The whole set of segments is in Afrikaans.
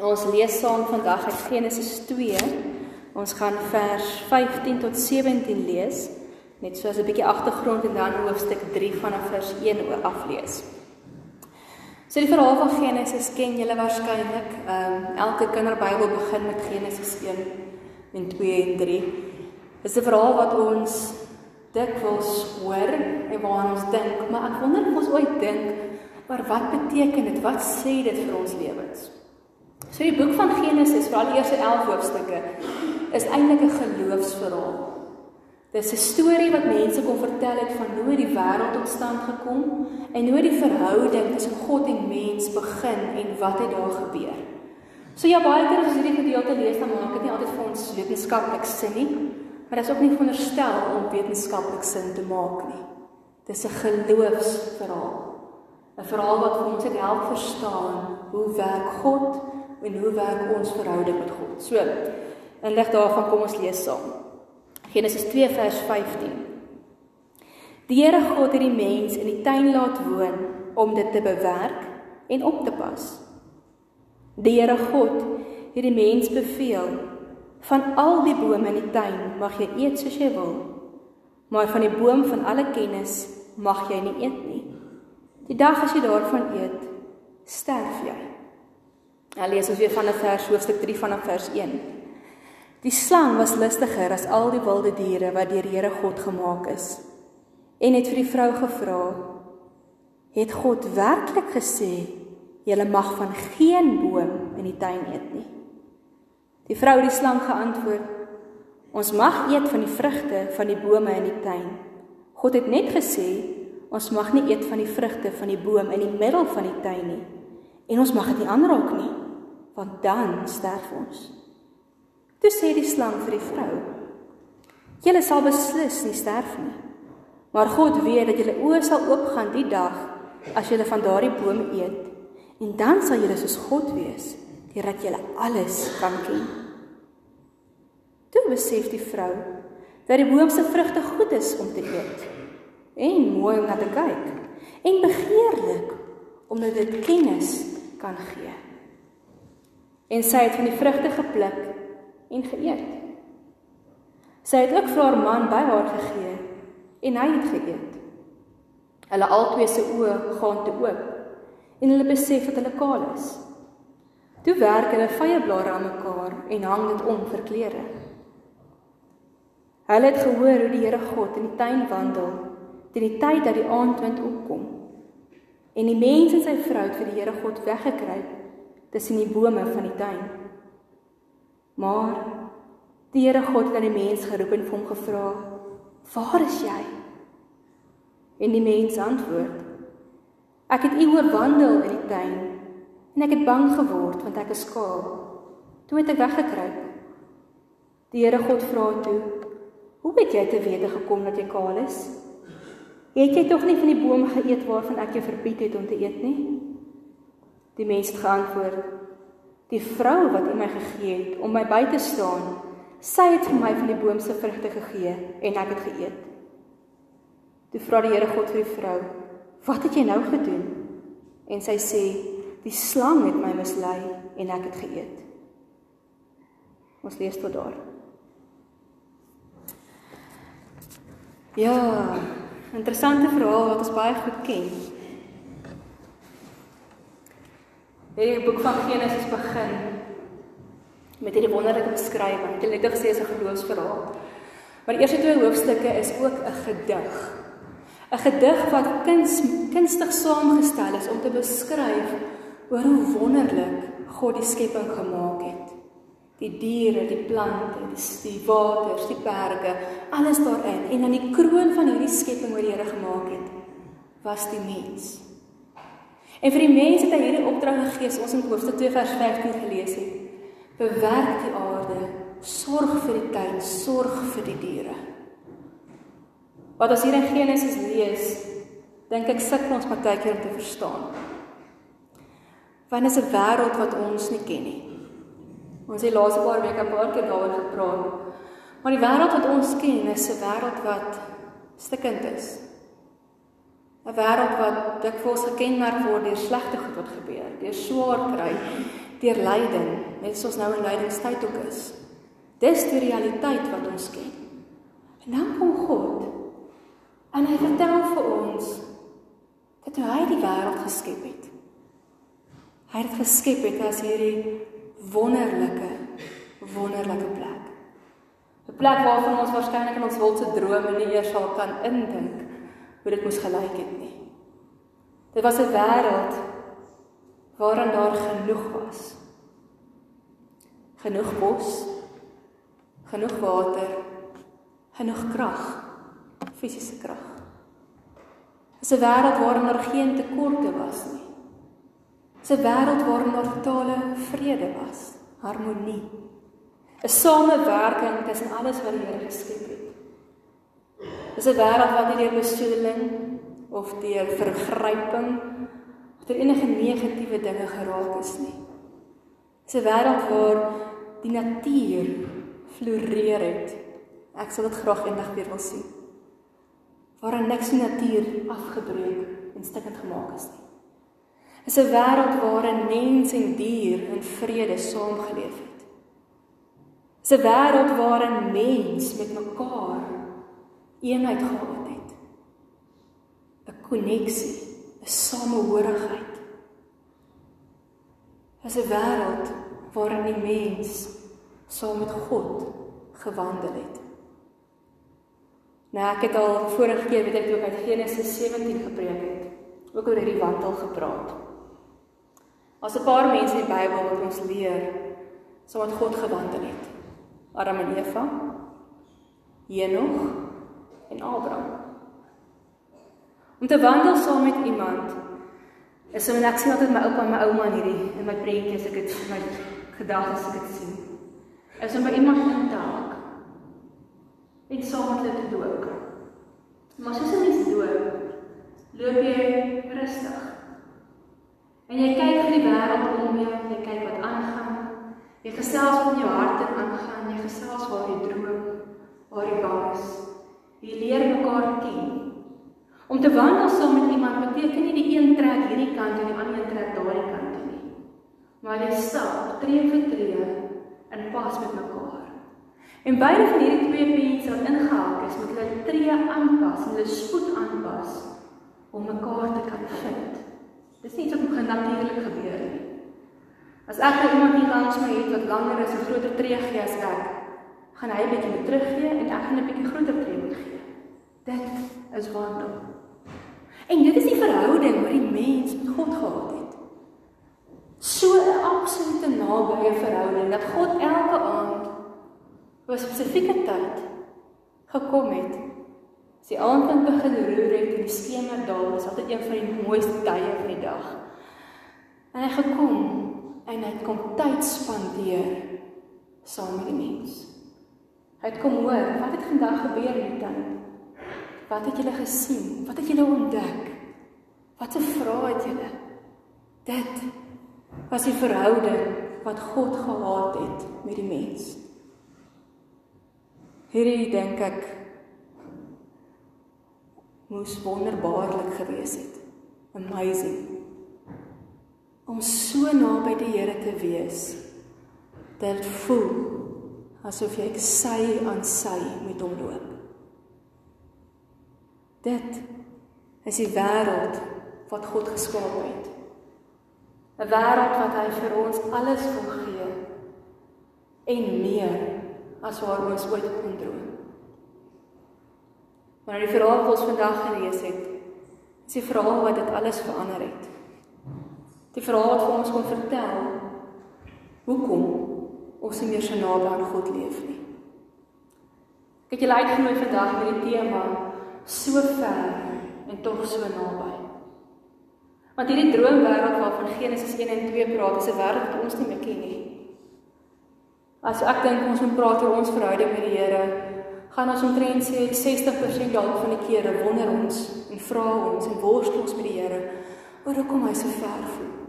En ons lees saam vandag uit Genesis 2. Ons gaan vers 15 tot 17 lees, net so as 'n bietjie agtergrond en dan hoofstuk 3 vanaf vers 1 aflees. So die verhaal van Genesis ken julle waarskynlik. Ehm um, elke kinderbybel begin met Genesis 1 en 2 en 3. Dit is 'n verhaal wat ons dikwels hoor en waaraan ons dink, maar ek wonder of ons ooit dink Maar wat beteken dit? Wat sê dit vir ons lewens? So die boek van Genesis, veral die eerste 11 hoofstukke, is eintlik 'n geloofsverhaal. Dit is 'n storie wat mense kon vertel het van hoe die wêreld tot stand gekom en hoe die verhouding tussen God en mens begin en wat het daar gebeur. So ja, baie keer as jy hierdie gedeelte lees, dan maak dit nie altyd vir ons wetenskaplik sin nie, maar dit is ook nie veronderstel om wetenskaplik sin te maak nie. Dis 'n geloofsverhaal. 'n verhaal wat ons help verstaan hoe werk God en hoe werk ons verhouding met God. So, in lig daarvan kom ons lees saam. Genesis 2 vers 15. Die Here God het die mens in die tuin laat woon om dit te bewerk en op te pas. Die Here God het die mens beveel: "Van al die bome in die tuin mag jy eet soos jy wil, maar van die boom van alle kennis mag jy nie eet nie." Die dag as jy daarvan eet, sterf jy. Nou lees ons weer van 'n vers hoofstuk 3 vanaf vers 1. Die slang was listiger as al die wilde diere wat deur die Here God gemaak is. En het vir die vrou gevra: "Het God werklik gesê jy mag van geen boom in die tuin eet nie?" Die vrou het die slang geantwoord: "Ons mag eet van die vrugte van die bome in die tuin. God het net gesê Ons mag nie eet van die vrugte van die boom in die middel van die tuin nie. En ons mag dit nie aanraak nie, want dan sterf ons. Toe sê die slang vir die vrou: "Julle sal beslis nie sterf nie. Maar God weet dat julle oë sal oopgaan die dag as julle van daardie boom eet, en dan sal julle soos God wees, deurdat julle alles kan ken." Toe besef die vrou dat die boom se vrugte goed is om te eet en mooi om na te kyk en begeerlik omdat dit kennis kan gee. En sy het van die vrugte gepluk en geëet. Sy het ook vir haar man by haar gegee en hy het geëet. Hulle albei se oë gaan te oop en hulle besef dat hulle kaal is. Toe werk hulle vyeblare aan mekaar en hang dit om vir klere. Hulle het gehoor hoe die Here God in die tuin wandel teen die tyd dat die aandwind opkom. En die mens en sy vrou het vir die Here God weggekruip tussen die bome van die tuin. Maar die Here God het aan die mens geroep en hom gevra: "Waar is jy?" En die mens antwoord: "Ek het u oorwandel in die tuin en ek het bang geword want ek is skaal. Toe het ek weggekruip." Die Here God vra toe: "Hoe het jy te wete gekom dat jy kaal is?" Het jy tog nie van die boom geëet waarvan ek jou verbied het om te eet nie? Die mens het geantwoord: Die vrou wat U my gegee het om my by te staan, sy het vir my van die boom se vrugte gegee en ek het geëet. Toe vra die Here God vir die vrou: Wat het jy nou gedoen? En sy sê: Die slang het my mislei en ek het geëet. Ons lees tot daar. Ja, Interessante verhaal wat ons baie goed ken. Die boek van Genesis begin met hierdie wonderlike beskrywing. Dit het gesê is 'n geloofsverhaal. Maar die eerste twee hoofstukke is ook 'n gedig. 'n Gedig wat kuns, kunstig saamgestel is om te beskryf oor hoe wonderlik God die skepping gemaak het die diere, die plante, die, die waters, die berge, alles daarin. En aan die kroon van hierdie skepping wat die Here gemaak het, was die mens. En vir die mense het hy hierdie opdrag gegee, ons in Hoofstuk 2 vers 15 gelees het. Bewerk die aarde, sorg vir die tuin, sorg vir die diere. Wat ons hier in Genesis lees, dink ek sukkel ons partykeer om te verstaan. Want dit is 'n wêreld wat ons nie ken nie. Ons het laaste paar weke 'n paar keer daaroor gepraat. Maar die wêreld wat ons ken is 'n wêreld wat stikkend is. 'n Wêreld wat dikwels gekenmerk word deur slegte goed wat gebeur, deur swaar kry, deur lyding, net soos nou in lydingstyd ook is. Dis die realiteit wat ons ken. En dan kom God en hy vertel vir ons dat hy die wêreld geskep het. Hy het geskep het as hierdie wonderlike wonderlike plek. 'n Plek waarvan ons waarskynlik in ons wildste drome nie eers sal kan indink hoe dit moes gelyk het nie. Dit was 'n wêreld waarin daar genoeg was. Genoeg bos, genoeg water, genoeg krag, fisiese krag. Dit is 'n wêreld waarin daar geen tekorte was nie. Dit is 'n wêreld waarin daar totale vrede was, harmonie. 'n Samewerking tussen alles wat die Here geskep het. Dit is 'n wêreld wat nie deur besoedeling of deur vergryping of deur enige negatiewe dinge geraak is nie. Dis 'n wêreld waar die natuur floreer het. Ek sal dit graag eendag weer wil sien. Waar niks in natuur afgebreek en stukkend gemaak is nie. Dis 'n wêreld waarin mens en dier in vrede saamgeleef het. 'n wêreld waarin mens met mekaar eenheid gehad het. 'n koneksie, 'n samehorigheid. Dis 'n wêreld waarin die mens saam met God gewandel het. Nou ek het al vorige keer weet ek toe uit Genesis 17 gepreek het, ook oor hierdie wandel gepraat. As 'n paar mense in die Bybel wat ons leer saam met God gewandel het. Adam en Eva, Henog en Abraham. Om te wandel saam met iemand is so net sien altyd my oupa en my ouma in hierdie in my prentjies ek het my gedagtes ek het sien. Is om by iemand in te haak. En saam met hulle te dook. Maar soos 'n mens dook, loop jy rustig. En jy kyk vir die wêreld om jou, jy kyk wat aangaan. Jy gesels wat in jou hart aangaan, jy gesels waar jy droom, waar jy bang is. Jy leer mekaar ken. Om te wandel saam met iemand beteken nie die een trek hierdie kant en die ander trek daardie kant toe nie. Maar jy stap tree vir tree in pas met mekaar. En beide van hierdie twee mense wat ingehaak is, moet hulle tree aanpas, hulle spoed aanpas om mekaar te kan vind. Dis nie iets wat natuurlik gebeur nie. As ek nou iemand hier langs my het wat langer is en groter tree gee as ek, gaan hy bietjie moet teruggee en ek gaan 'n bietjie groter tree moet gee. Dit is wandel. En dit is die verhouding wat die mens met God gehad het. So 'n absolute nabye verhouding dat God elke aand op 'n spesifieke tyd gekom het. As die aand begin roer het en die skemer daal, is altyd een van die mooiste tye van die dag. En hy gekom en hy kom tyd spandeer saam met die mens. Hy het kom hoor, wat het vandag gebeur in die tyd? Wat het julle gesien? Wat het julle ontdek? Wat 'n vrae het julle? Dit was die verhouding wat God gehad het met die mens. Hierdie dink ek moes wonderbaarlik gewees het. Amazing. Om so naby die Here te wees dat dit voel asof jy sy aan sy met hom loop. Dit is die wêreld wat God geskaap het. 'n Wêreld wat hy vir ons alles wil gee en meer as waar ons ooit kon droom. Maar die verhaal wat ons vandag gelees het, is die verhaal wat dit alles verander het. Die verhaal wat vir ons kom vertel hoekom ons nie meer so naby aan God leef nie. Ek het julle uitgenooi vandag met die tema so ver en tog so naby. Want hierdie droomwêreld waarvan Genesis 1 en 2 praat, is 'n wêreld wat ons nie meer ken nie. As ek dink ons moet praat oor ons verhouding met die Here, gaan ons omtrent sê 60% dalk van die kere wonder ons en vra ons en worstel ons met die Here oor hoekom hy so ver voel.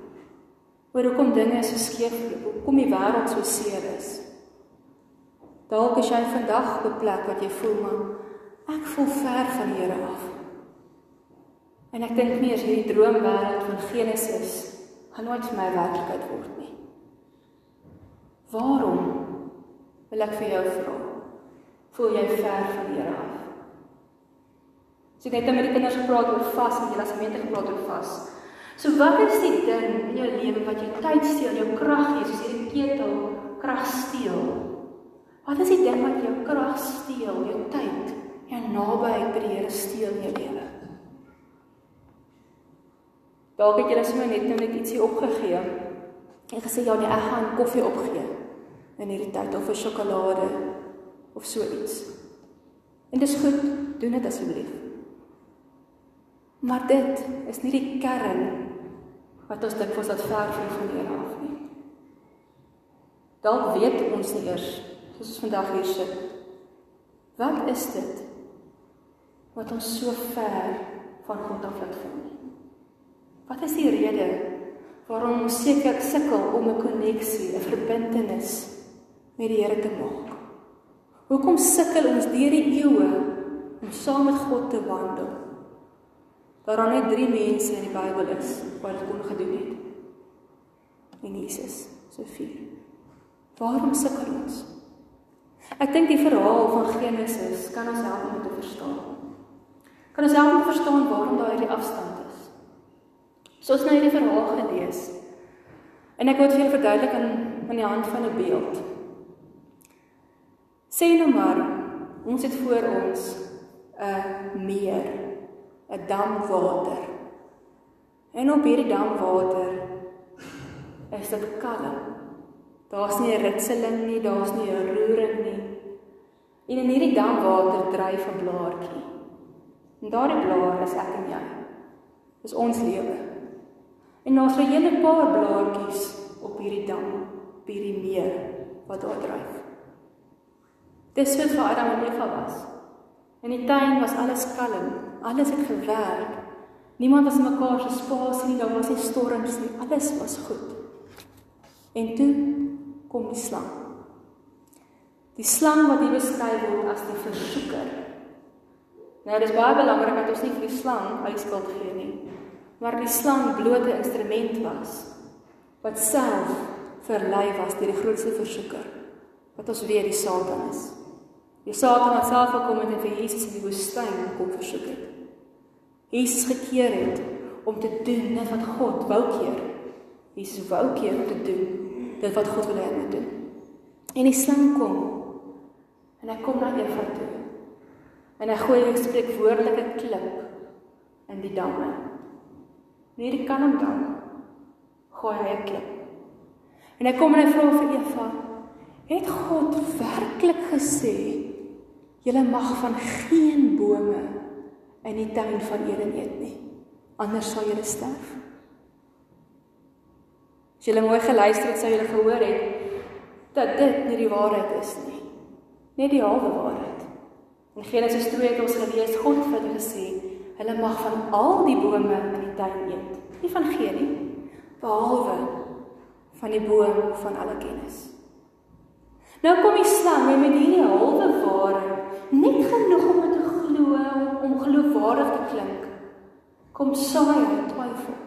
Oor hoekom dinge so skeef loop, hoekom die wêreld so seer is. Dalk is jy vandag op 'n plek wat jy voel maar Ek voel ver van die Here af. En ek dink nie as hierdie droomwêreld van Genesis gaan nooit vir my werklikheid word nie. Waarom wil ek vir jou vra? Voel jy ver van die Here af? So ek het net met die kinders gepraat oor vas en julle as gemeente gepraat oor vas. So wat is die ding in jou lewe wat jou tyd steel, jou krag gee, soos hierdie ketel krag steel? Wat is die ding wat jou krag steel, jou tyd, jou nabyheid by die Here steel in jou lewe? Dalk het jy sommer net nou net ietsie opgegee en gesê ja, nee, ek gaan koffie opgee in hierdie tyd of 'n sjokolade of so iets. En dis goed, doen dit asseblief. Maar dit is nie die kern wat ons ons laat ver van die Here af nie. Dalk weet ons nie eers soos ons vandag hier sit. Wat is dit wat ons so ver van God af laat voel? Wat is die rede waarom ons seker sukkel om 'n koneksie, 'n verbintenis met die Here te maak? Hoekom sukkel ons deur die eeue om saam met God te wandel? Daar is net 3 mense in die Bybel is wat dit kon gedoen het. En Jesus, so vier. Waarom sukkel ons? Ek dink die verhaal van Genesis kan ons help om te verstaan. Kan ons help om te verstaan waarom daar hierdie afstand is? So ons nou hierdie verhaal gelees. En ek wil dit vir julle verduidelik in in die hand van 'n beeld. Sê nou maar ons het voor ons 'n meer, 'n dam water. En op hierdie dam water is dit kalm. Daar's nie 'n ritseling nie, daar's nie 'n roering nie. En in hierdie dam water dryf 'n blaartjie. En daardie blaar is ek en jy. Dis ons lewe. En daar's 'n hele paar blaartjies op hierdie dam, op hierdie meer wat daar dryf. Dis wat vir Adam en Eva was. In die tuin was alles kalm, alles het gewerk. Niemand was mekaar se spasie nie, daar was nie storms nie, alles was goed. En toe kom die slang. Die slang wat hier beskryf word as die versoeker. Nou dis baie belangrik dat ons nie vir die slang die skuld gee nie maar die slang blote instrument was wat self verlei was deur die grootste versoeker wat ons weet die Satan is. Die Satan wat self gekom het en vir Jesus in die woestyn kom versoek het. Jesus gekeer het om te doen net wat God wou keer. Jesus wou keer om te doen dit wat God wil hê hy moet doen. En die slang kom en hy kom na Eva toe. En hy gooi 'n spreekwoordelike klip in die dam in. Nee, dit kan hom dan. Gooi hy 'n klip. En hy kom en hy vra vir Eva: "Het God werklik gesê julle mag van geen bome in die tuin van Eden eet nie, anders sal julle sterf?" As julle mooi geluister het, sou julle gehoor het dat dit nie die waarheid is nie. Net die halwe waarheid. In Genesis 2 het ons gelees God het gesê Hulle mag van al die bome in die tuin eet, nie van geen nie, behalwe van die boom van alle kennis. Nou kom die slang en met hierdie halwe waarheid, net genoeg om geloofwaardig te klink, kom saai hy twyfel.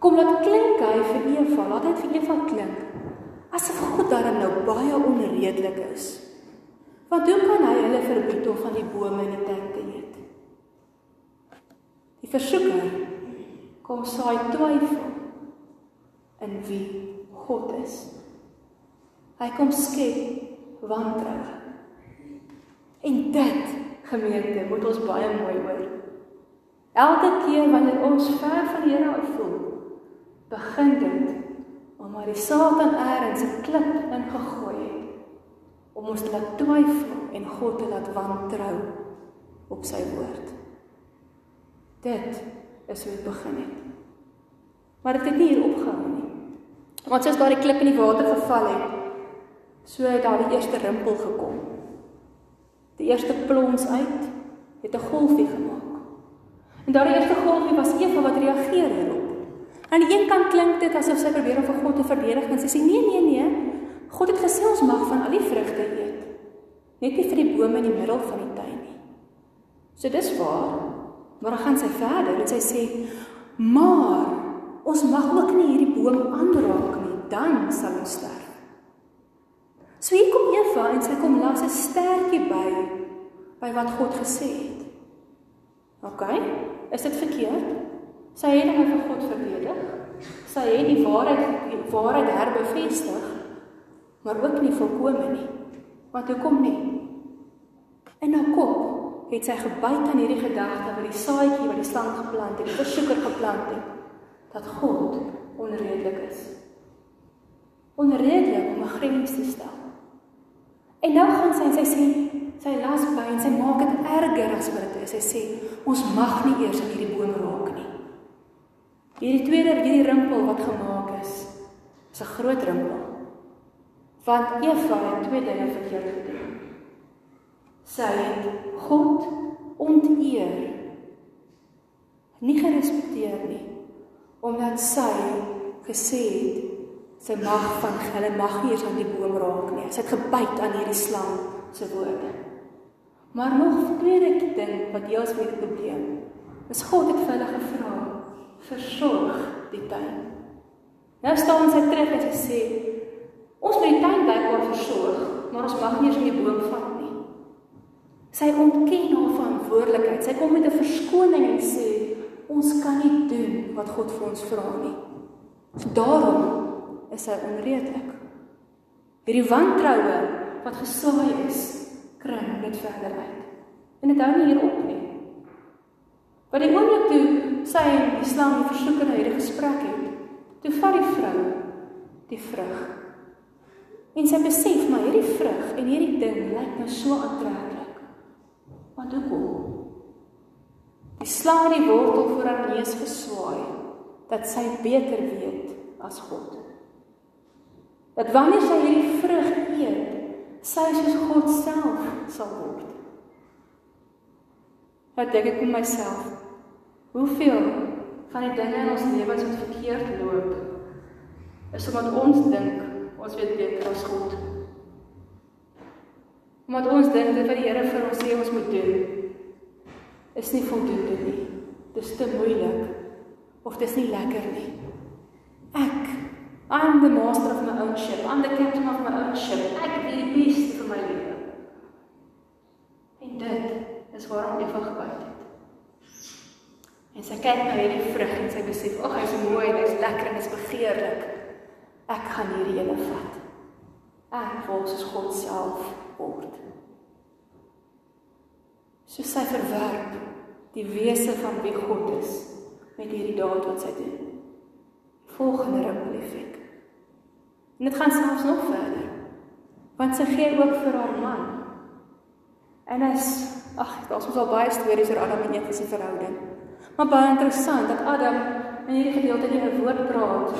Kom laat klink hy vir Eva, laat dit vir Eva klink asof God daarom nou baie onredelik is. Want hoe kan hy hulle verbied om van die bome in die tuin te eet? Die versoeker kom saai twyfel in wie God is. Hy kom skep wantroue. En dit gemeente moet ons baie mooi hoor. Elke keer wanneer ons ver van die Here af voel, begin dit omdat die Satan eers 'n klip ingegooi het om ons te laat twyfel en God te laat wantrou op sy woord. Dit is hoe dit begin het. Maar dit het nie hier opgehou nie. Want soos daardie klip in die water geval het, so het daar die eerste rimpel gekom. Die eerste plons uit het 'n golfie gemaak. En daardie eerste golfie was Eva wat reageer hierop. Aan die een kant klink dit asof sy probeer om vir God te verdedig en sy sê nee nee nee, God het gesê ons mag van al die vrugte eet. Net nie vir die bome in die middel van die tuin nie. So dis waar Maar dan gaan sy verder en sy sê: "Maar ons mag ook nie hierdie boom aanraak nie, dan sal ons sterf." En sy kom las 'n stertjie by by wat God gesê het. OK? Is dit verkeerd? Sy het hom vir God verdedig. Sy het die waarheid die waarheid herbevestig, maar ook nie volkome nie. Want hoekom nie? In haar kop het sy gebyt aan hierdie gedagte wat die saadjie wat die slang geplant het, die versoeker geplant het, dat God onredelik is. Onredelik om 'n grens te stel. En nou gaan sy en sy sê sy las by en sy maak dit erger as wat dit is. Sy sê ons mag nie eers aan hierdie boom raak nie. Hierdie tweede hierdie rimpel wat gemaak is, is 'n groot rimpel. Want Eva het twee dinge verkeerd gedoen. Sy het God onteer. Nie gerespekteer nie omdat sy gesê het sy mag van hulle mag nie eens aan die boom raak nie. Sy het gebyt aan hierdie slang se woorde. Maar nog tweede ding wat as met die probleem. Is God het vir hulle gevra: "Versorg die tuin." Nou staan sy terug en sy sê: "Ons moet die tuin blykbaar versorg, maar ons mag nie eens aan die boom vat nie." Sy ontken haar verantwoordelikheid. Sy kom met 'n verskoning en sê: "Ons kan nie doen wat God vir ons vra nie." Daarom is hy onredelik. Hierdie wantroue wat gesaai is, kring net verder uit. En dit hou nie hier op nie. Wat die oomblik toe sy en die slang die versoeker na hierdie gesprek het, toe vat die vrou die vrug. En sy besef maar hierdie vrug en hierdie ding lyk nou so aantreklik. Want hoekom? Die slang het die wortel voor haar neus geswaai dat sy beter weet as God dat wanneer sy hierdie vrug eet, sy soos God self sal word. Wat dink ek vir myself? Hoeveel van die dinge in ons lewens wat verkeerd loop, is omdat ons dink ons weet beter as God. Omdat ons dink dat wat die Here vir ons sê ons moet doen, is nie voldoende nie. Dis te moeilik of dis nie lekker nie. Ek I'm the master of my own ship. I'm the captain of my own ship. Ek weet die beste vir my lewe. En dit is waarom Eva gebyt het. En sy kyk na hierdie vrug en sy besef, "Ag, hy's mooi, hy's lekker en hy's begeerlik. Ek gaan hierdie ene vat. Ek wil soos God self word." So sy verwerp die wese van wie God is met hierdie daad wat sy doen volgende ripple effek. En dit gaan selfs nog verder. Want sy gee ook vir haar man. En as ag, daar's mos al baie stories oor Adam en Eva se verhouding. Maar baie interessant dat Adam in hierdie gedeelte nie 'n woord praat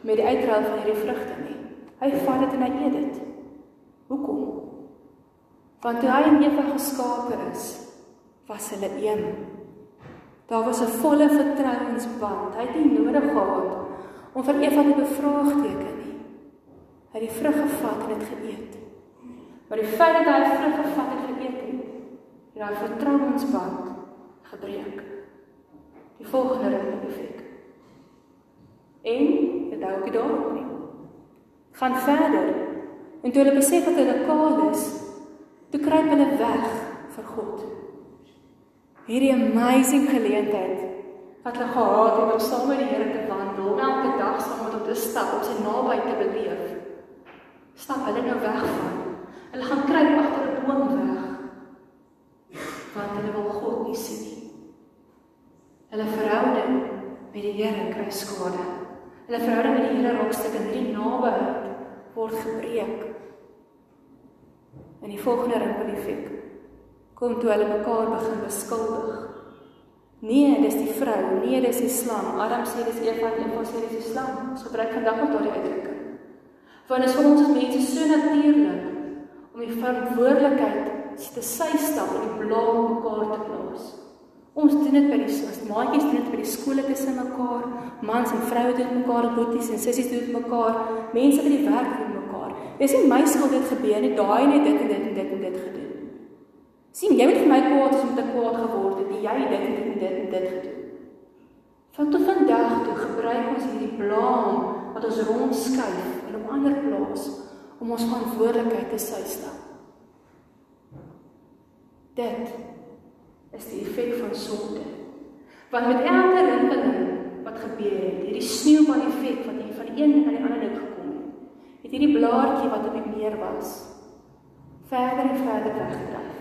met die uitruil van hierdie vrugte nie. Hy vat dit en hy eet dit. Hoekom? Want toe hy en Eva geskape is, was hulle een. Daar was 'n volle vertrouensband. Hy het nie nodig gehad om vir Eva te bevraagteken. Het die vrug gevat en dit geëet. Maar die feit dat hy vrug gevat en geëet het, het daai vertrouensband gebreek. Die volgende ring effek. En dit hou ook daarop nie. Gaan verder. En toe hulle besef dat hulle kaal is, toe kruip hulle weg vir God. Hierdie amazing geleentheid wat hulle gehad het om saam met die Here te wandel, elke dag saam met hom te stap, om sy naby te beleef. Stap hulle nou weg van. Hulle gaan kruip agter 'n boom weg. Want hulle wil God nie sien nie. Hulle verhouding met die Here kry skade. Hulle verhouding met die Here raak stuk en hierdie nabyheid word gebreek. En die volgende ripple effek kom toe hulle mekaar begin beskuldig. Nee, dis die vrou. Nee, dis die slang. Adam sê dis Eva en Eva sê dis die slang. Ons gebruik vandag nog daardie uitdrukking. Want dit is vir ons as mense so natuurlik om die verantwoordelikheid te sy stap en die blaam mekaar te plaas. Ons doen dit by die as maatjies doen dit by die skole tussen mekaar, mans en vroue doen mekaar, boeties en sissies doen mekaar, mense by die werk doen mekaar. Dis nie my skuld dit gebeur nie, daai net dit en dit en dit en dit gedoen. Sien, jy vir my kwaad as om te kwaad geword het. Jy dit dit en dit en dit gedoen. Van tot vandag toe gebruik ons hierdie blaam wat ons rondskuif in 'n ander plaas om ons verantwoordelikheid te sy stap. Dit is die effek van sonde. Want met elke ringeling wat gebeur het, hierdie sneeubal effek wat hier van een na die ander ding gekom het, het hierdie blaartjie wat op die meer was, verder en verder weggedryf.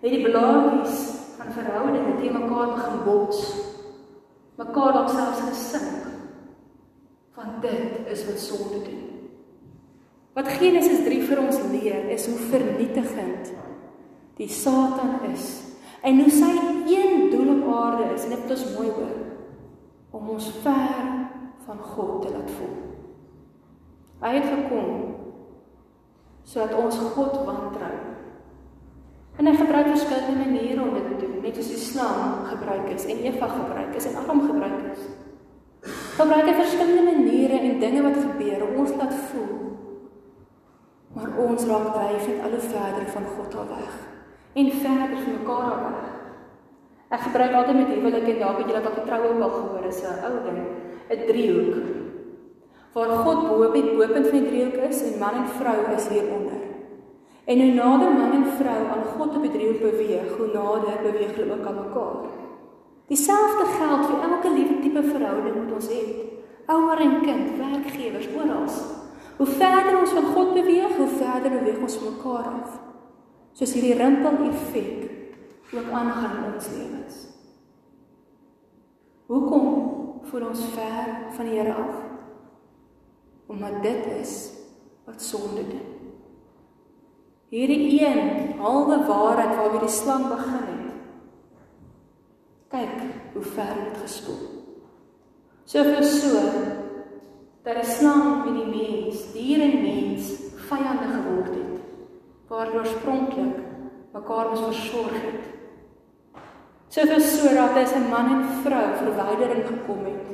Het die blaartjies van verhoudinge teen mekaar begin bots. Mekaar dalk selfs gesink. Want dit is wat sonde doen. Wat Genesis 3 vir ons leer is hoe vernietigend die Satan is en hoe sy een doel op aarde is en dit moet ons mooi hoor om ons ver van God te laat voel. Hy het gekom sodat ons God wantrou. En hy gebruik verskillende maniere om dit te doen, net soos die slang gebruik is en Eva gebruik is en Adam gebruik is. Gebruik hy verskillende maniere en dinge wat gebeur om ons laat voel. Maar ons raak dryfend al hoe verder van God af weg en verder van mekaar af weg. Ek gebruik altyd met huwelik en dalk het julle dalk getroue ook al gehoor is 'n ou ding, 'n driehoek. Waar God bo op die bopunt van die driehoek is en man en vrou is hieronder. En hoe nader man en vrou aan God op die driehoek beweeg, hoe nader beweeg hulle ook aan mekaar. Dieselfde geld vir elke liewe tipe verhouding wat ons het. Ouer en kind, werkgewers, oral. Hoe verder ons van God beweeg, hoe verder beweeg ons van mekaar af. Soos hierdie rimpel effek ook aangaan in ons lewens. Hoekom voel ons ver van die Here af? Omdat dit is wat sonde doen. Hierdie een halwe waarheid waarby die slang begin het. Kyk hoe ver dit gespoel. Soveel so dat die slang met die mens, dier en mens, vyande geword het. Waar oorspronklik mekaar moes versorg het. Soveel so dat as 'n man en vrou verwydering gekom het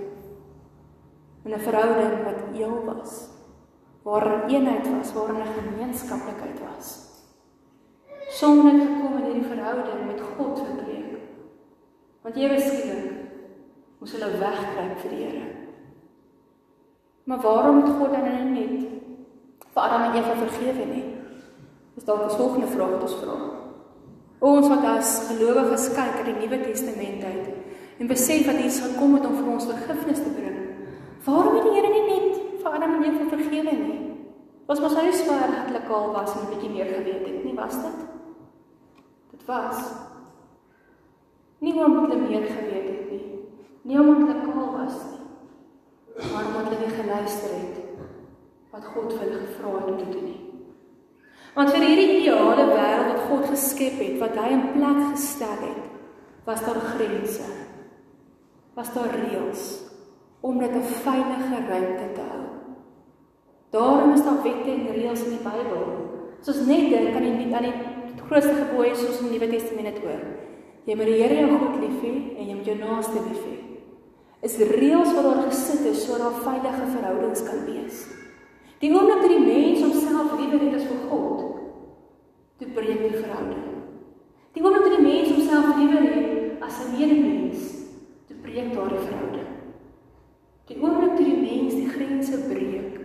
in 'n verhouding wat eel was, waar 'n eenheid was, waar 'n gemeenskaplikheid was. Sonde gekom in hierdie verhouding met God verbreek. Want jy beskik moes hulle wegkruip vir die Here. Maar waarom het God dan net vir Adam en Eva vergewe nie? Dis dalk 'n volgende vraag wat ons vra. Ons wat as gelowiges kyk in die Nuwe Testament uit en besef dat Jesus gekom het om vir ons vergifnis te bring. Waarom het die Here nie net vir Adam en Eva vergewe nie? Was mos hy swaar hartlik al was en 'n bietjie meer geweet het, nie was dit? Dit was nie omdat hulle meer geweet het nie. Nie omdat hulle kaal was nie. Maar omdat hulle nie geluister het wat God vir hulle gevra het om te doen nie. Want vir hierdie ideale wêreld wat God geskep het, wat hy in plek gestel het, was daar grense. Was daar reëls om dit 'n veilige ruimte te hou. Daarom is daar wette en reëls in die Bybel. Soos net dink aan die aan die grootste gebooie soos in die Nuwe Testament hoor. Jy moet die Here jou God lief hê en jy moet jou naaste lief hê. Is reëls wat daar gesit is sodat daar veilige verhoudings kan wees. Die oomblik dat die mens homself liewer het as vir God, toe breek die verhouding. Die oomblik dat die mens homself liewer het as 'n medemens, toe breek daardie verhouding. Die oomblik dat die mens die grense breek,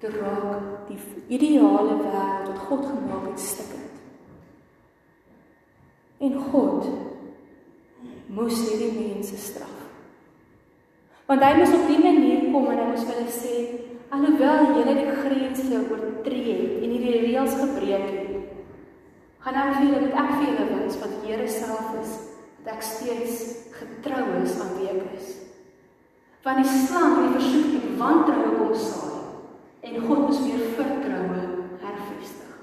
toe raak die ideale wêreld wat God gemaak het stukkend. En God moes hierdie mense straf. Want hy moes op 'n manier kom en hy moes vir hulle sê Alhoewel julle die grense oortree het en hierdie reëls gebreek het, gaan ek vir julle met ek vir julle wens wat die Here self is, dat ek steeds getrou is aan wie ek is. Want die slang het versoek om wantroue kom saai en God moes weer vertroue hervestig.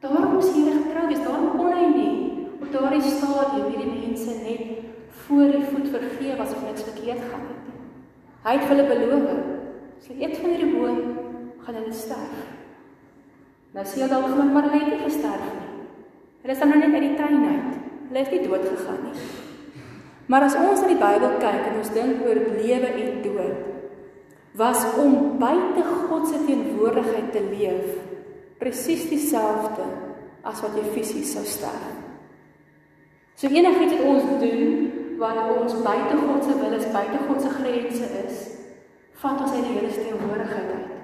Daarom moes hy getrou wees, daarom kon hy nie op daardie stadium hierdie mense net voor die voet vergeef as of niks verkeerd gaan het nie. Hy het hulle beloof As hulle eet van hierdie boom, gaan hulle sterf. Nou sê hulle dalk maar maar hulle het nie gesterf nie. Hulle is dan nou net uit die tuin uit. Hulle het nie dood gegaan nie. Maar as ons na die Bybel kyk en ons dink oor lewe en dood, was om buite God se teenwoordigheid te leef presies dieselfde as wat jy fisies sou sterf. So enigiets wat ons doen wat ons buite God se wil is, buite God se grense is, vat ons uit die Here se teenwoordigheid uit.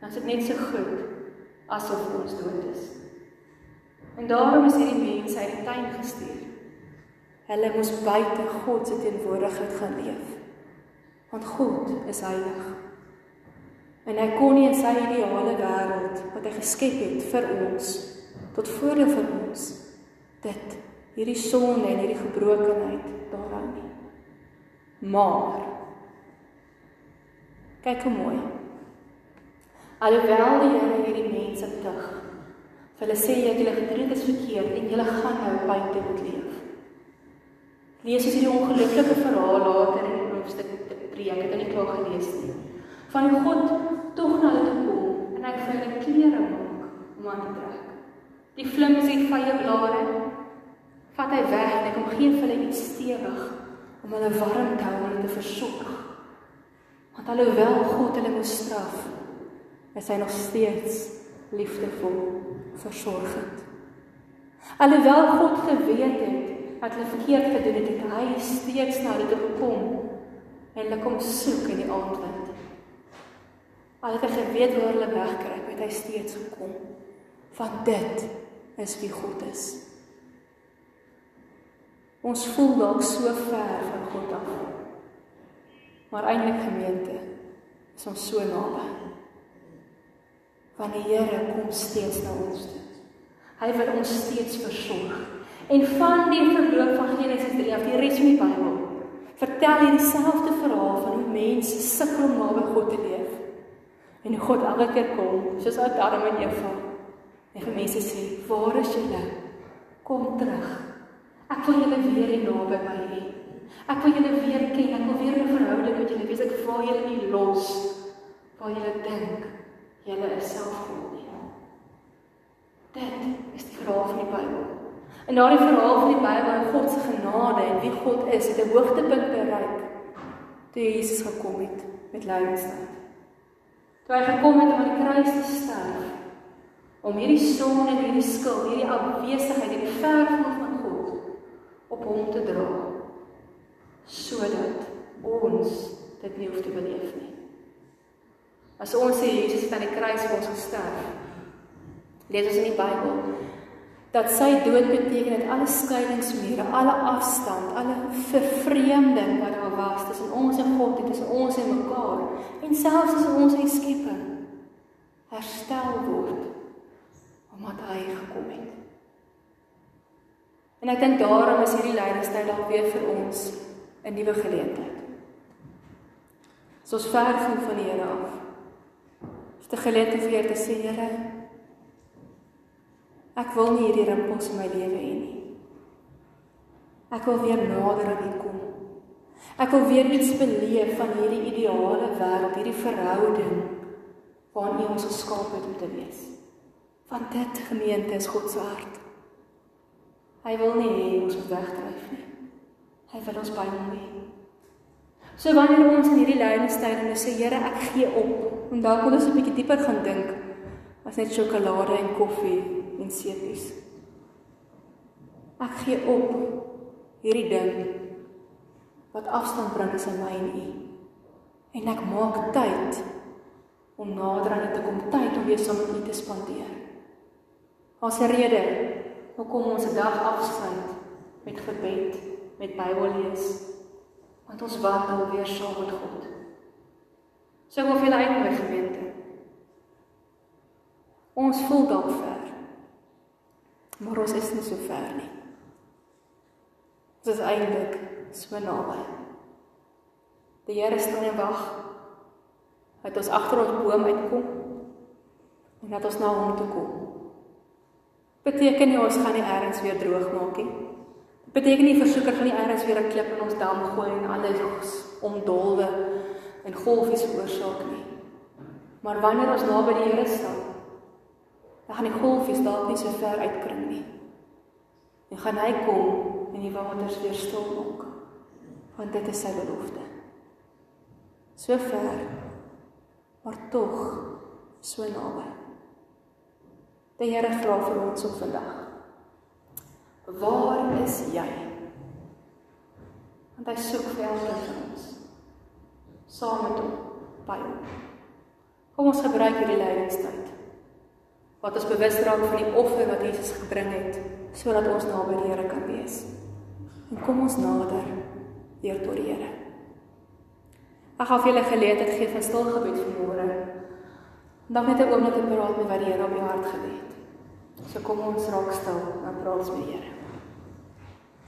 Dan is dit net so goed asof ons dood is. En daarom is hierdie mense uit die tuin gestuur. Hulle moes buite God se teenwoordigheid gaan leef. Want God is heilig. En hy kon nie in sy ideale wêreld wat hy geskep het vir ons tot voordeel vir ons dit hierdie sonde en hierdie gebrokenheid daaraan nie. Maar kyk hoe mooi. Alhoewel die Here hierdie mense tug, hulle sê jy het julle gedoen is verkeerd en julle gaan nou buite moet leef. Lees as hierdie ongelukkige verhaal later in die hoofstuk 3, ek het dit nie klaar gelees nie. Van God tog na hulle toe kom en hy vir hulle klere maak om aan te trek. Die flims het vye blare. Vat hy weg en hy kom gee vir hulle iets stewig om hulle warm te hou en hulle te versorg. Want alhoewel God hulle moes straf, is hy nog steeds liefdevol versorgend. Alhoewel God geweet het wat hulle verkeerd gedoen het, het hy steeds na hulle gekom en hulle kom soek in die aandwind. Al het hy geweet waar hulle wegkry, het hy steeds gekom. Want dit is wie God is. Ons voel dalk so ver van God af. Maar eintlik gemeente is ons so naby. Want die Here kom steeds na ons toe. Hy wil ons steeds versorg. En van die verloop van Genesis 3 af die res van die Bybel vertel hy dieselfde verhaal van hoe mense sukkel om naby God te leef. En hoe God elke keer kom, soos Adam en Eva En mense sê, "Waar is julle? Kom terug. Ek wil julle weer hier naby my hê. Ek wil julle weer ken. Ek wil weer 'n verhouding met julle hê. Ek wil julle nie los waar julle dink julle is self God nie." Dit is die verhaal van die Bybel. En daardie verhaal van die Bybel en God se genade en wie God is, het 'n hoogtepunt bereik toe Jesus gekom het met lydingstyd. Toe hy gekom het om aan die kruis te sterf om hierdie sonde en hierdie skuld, hierdie afwesigheid, hierdie God op hom te dra sodat ons dit nie hoef te beleef nie. As ons sê Jesus het aan die kruis vir ons gesterf, lees ons in die Bybel dat sy dood beteken het alle skeidingsmure, alle afstand, alle vervreemding wat daar was tussen ons en God en tussen ons en mekaar en selfs tussen ons en skepping herstel word omdat hy gekom het. En ek dink daarom is hierdie lydingstyd dalk weer vir ons 'n nuwe geleentheid. Soos ver van van die Here af. Dis 'n geleentheid vir jou te sê, Here, ek wil nie hierdie rimpels in my lewe hê nie. Ek wil weer nader aan U kom. Ek wil weer iets beleef van hierdie ideale wêreld, hierdie verhouding waarin U ons geskaap het om te wees. Want dit gemeente is God se hart. Hy wil nie hê ons moet wegdryf nie. Hy wil ons by hom hê. So wanneer ons in hierdie lydingstyd en sê Here, ek gee op, en dalk moet ons 'n bietjie dieper gaan dink as net sjokolade en koffie en seepies. Ek gee op hierdie ding wat afstand bring tussen my en U. En ek maak tyd om nader aan U te kom, tyd om weer saam met U te spandeer. Ons rede hoekom ons 'n dag afsluit met gebed, met Bybel lees, want ons wandel weer saam met God. So hoe veel uit my gemeente. Ons voel dalk ver. Maar ons is nie so ver nie. Dit is eintlik so naby. Die Here staan en wag. Dat ons agter ons boom uitkom en dat ons na hom toe kom beteken nie ons gaan nie eers weer droog maak nie. Beteken nie versoeker gaan nie eers weer 'n klip in ons dam gooi en alles omdolwe en golfies veroorsaak nie. Maar wanneer ons naby die Here staan, dan gaan die golfies dalk nie so ver uitkring nie. En gaan hy kom en die waters weer stil maak. Want dit is sy belofte. So ver, maar tog so naby. Die Here vra vir ons op vandag. Waar is jy? Want hy soek vir elkeen van ons. Saam met hom by hom. Kom ons gebruik hierdie lydingstyd Wat ons bewus raak van die offer wat Jesus gebring het sodat ons naby die Here kan wees. En kom ons nader weer tot die Here. Ek gaan vir julle geleentheid gee van stil gebed vanmôre. Dan net 'n oomblik te praat met wat die Here op jou hart gelê het. So kom ons raak stil en praat met die Here.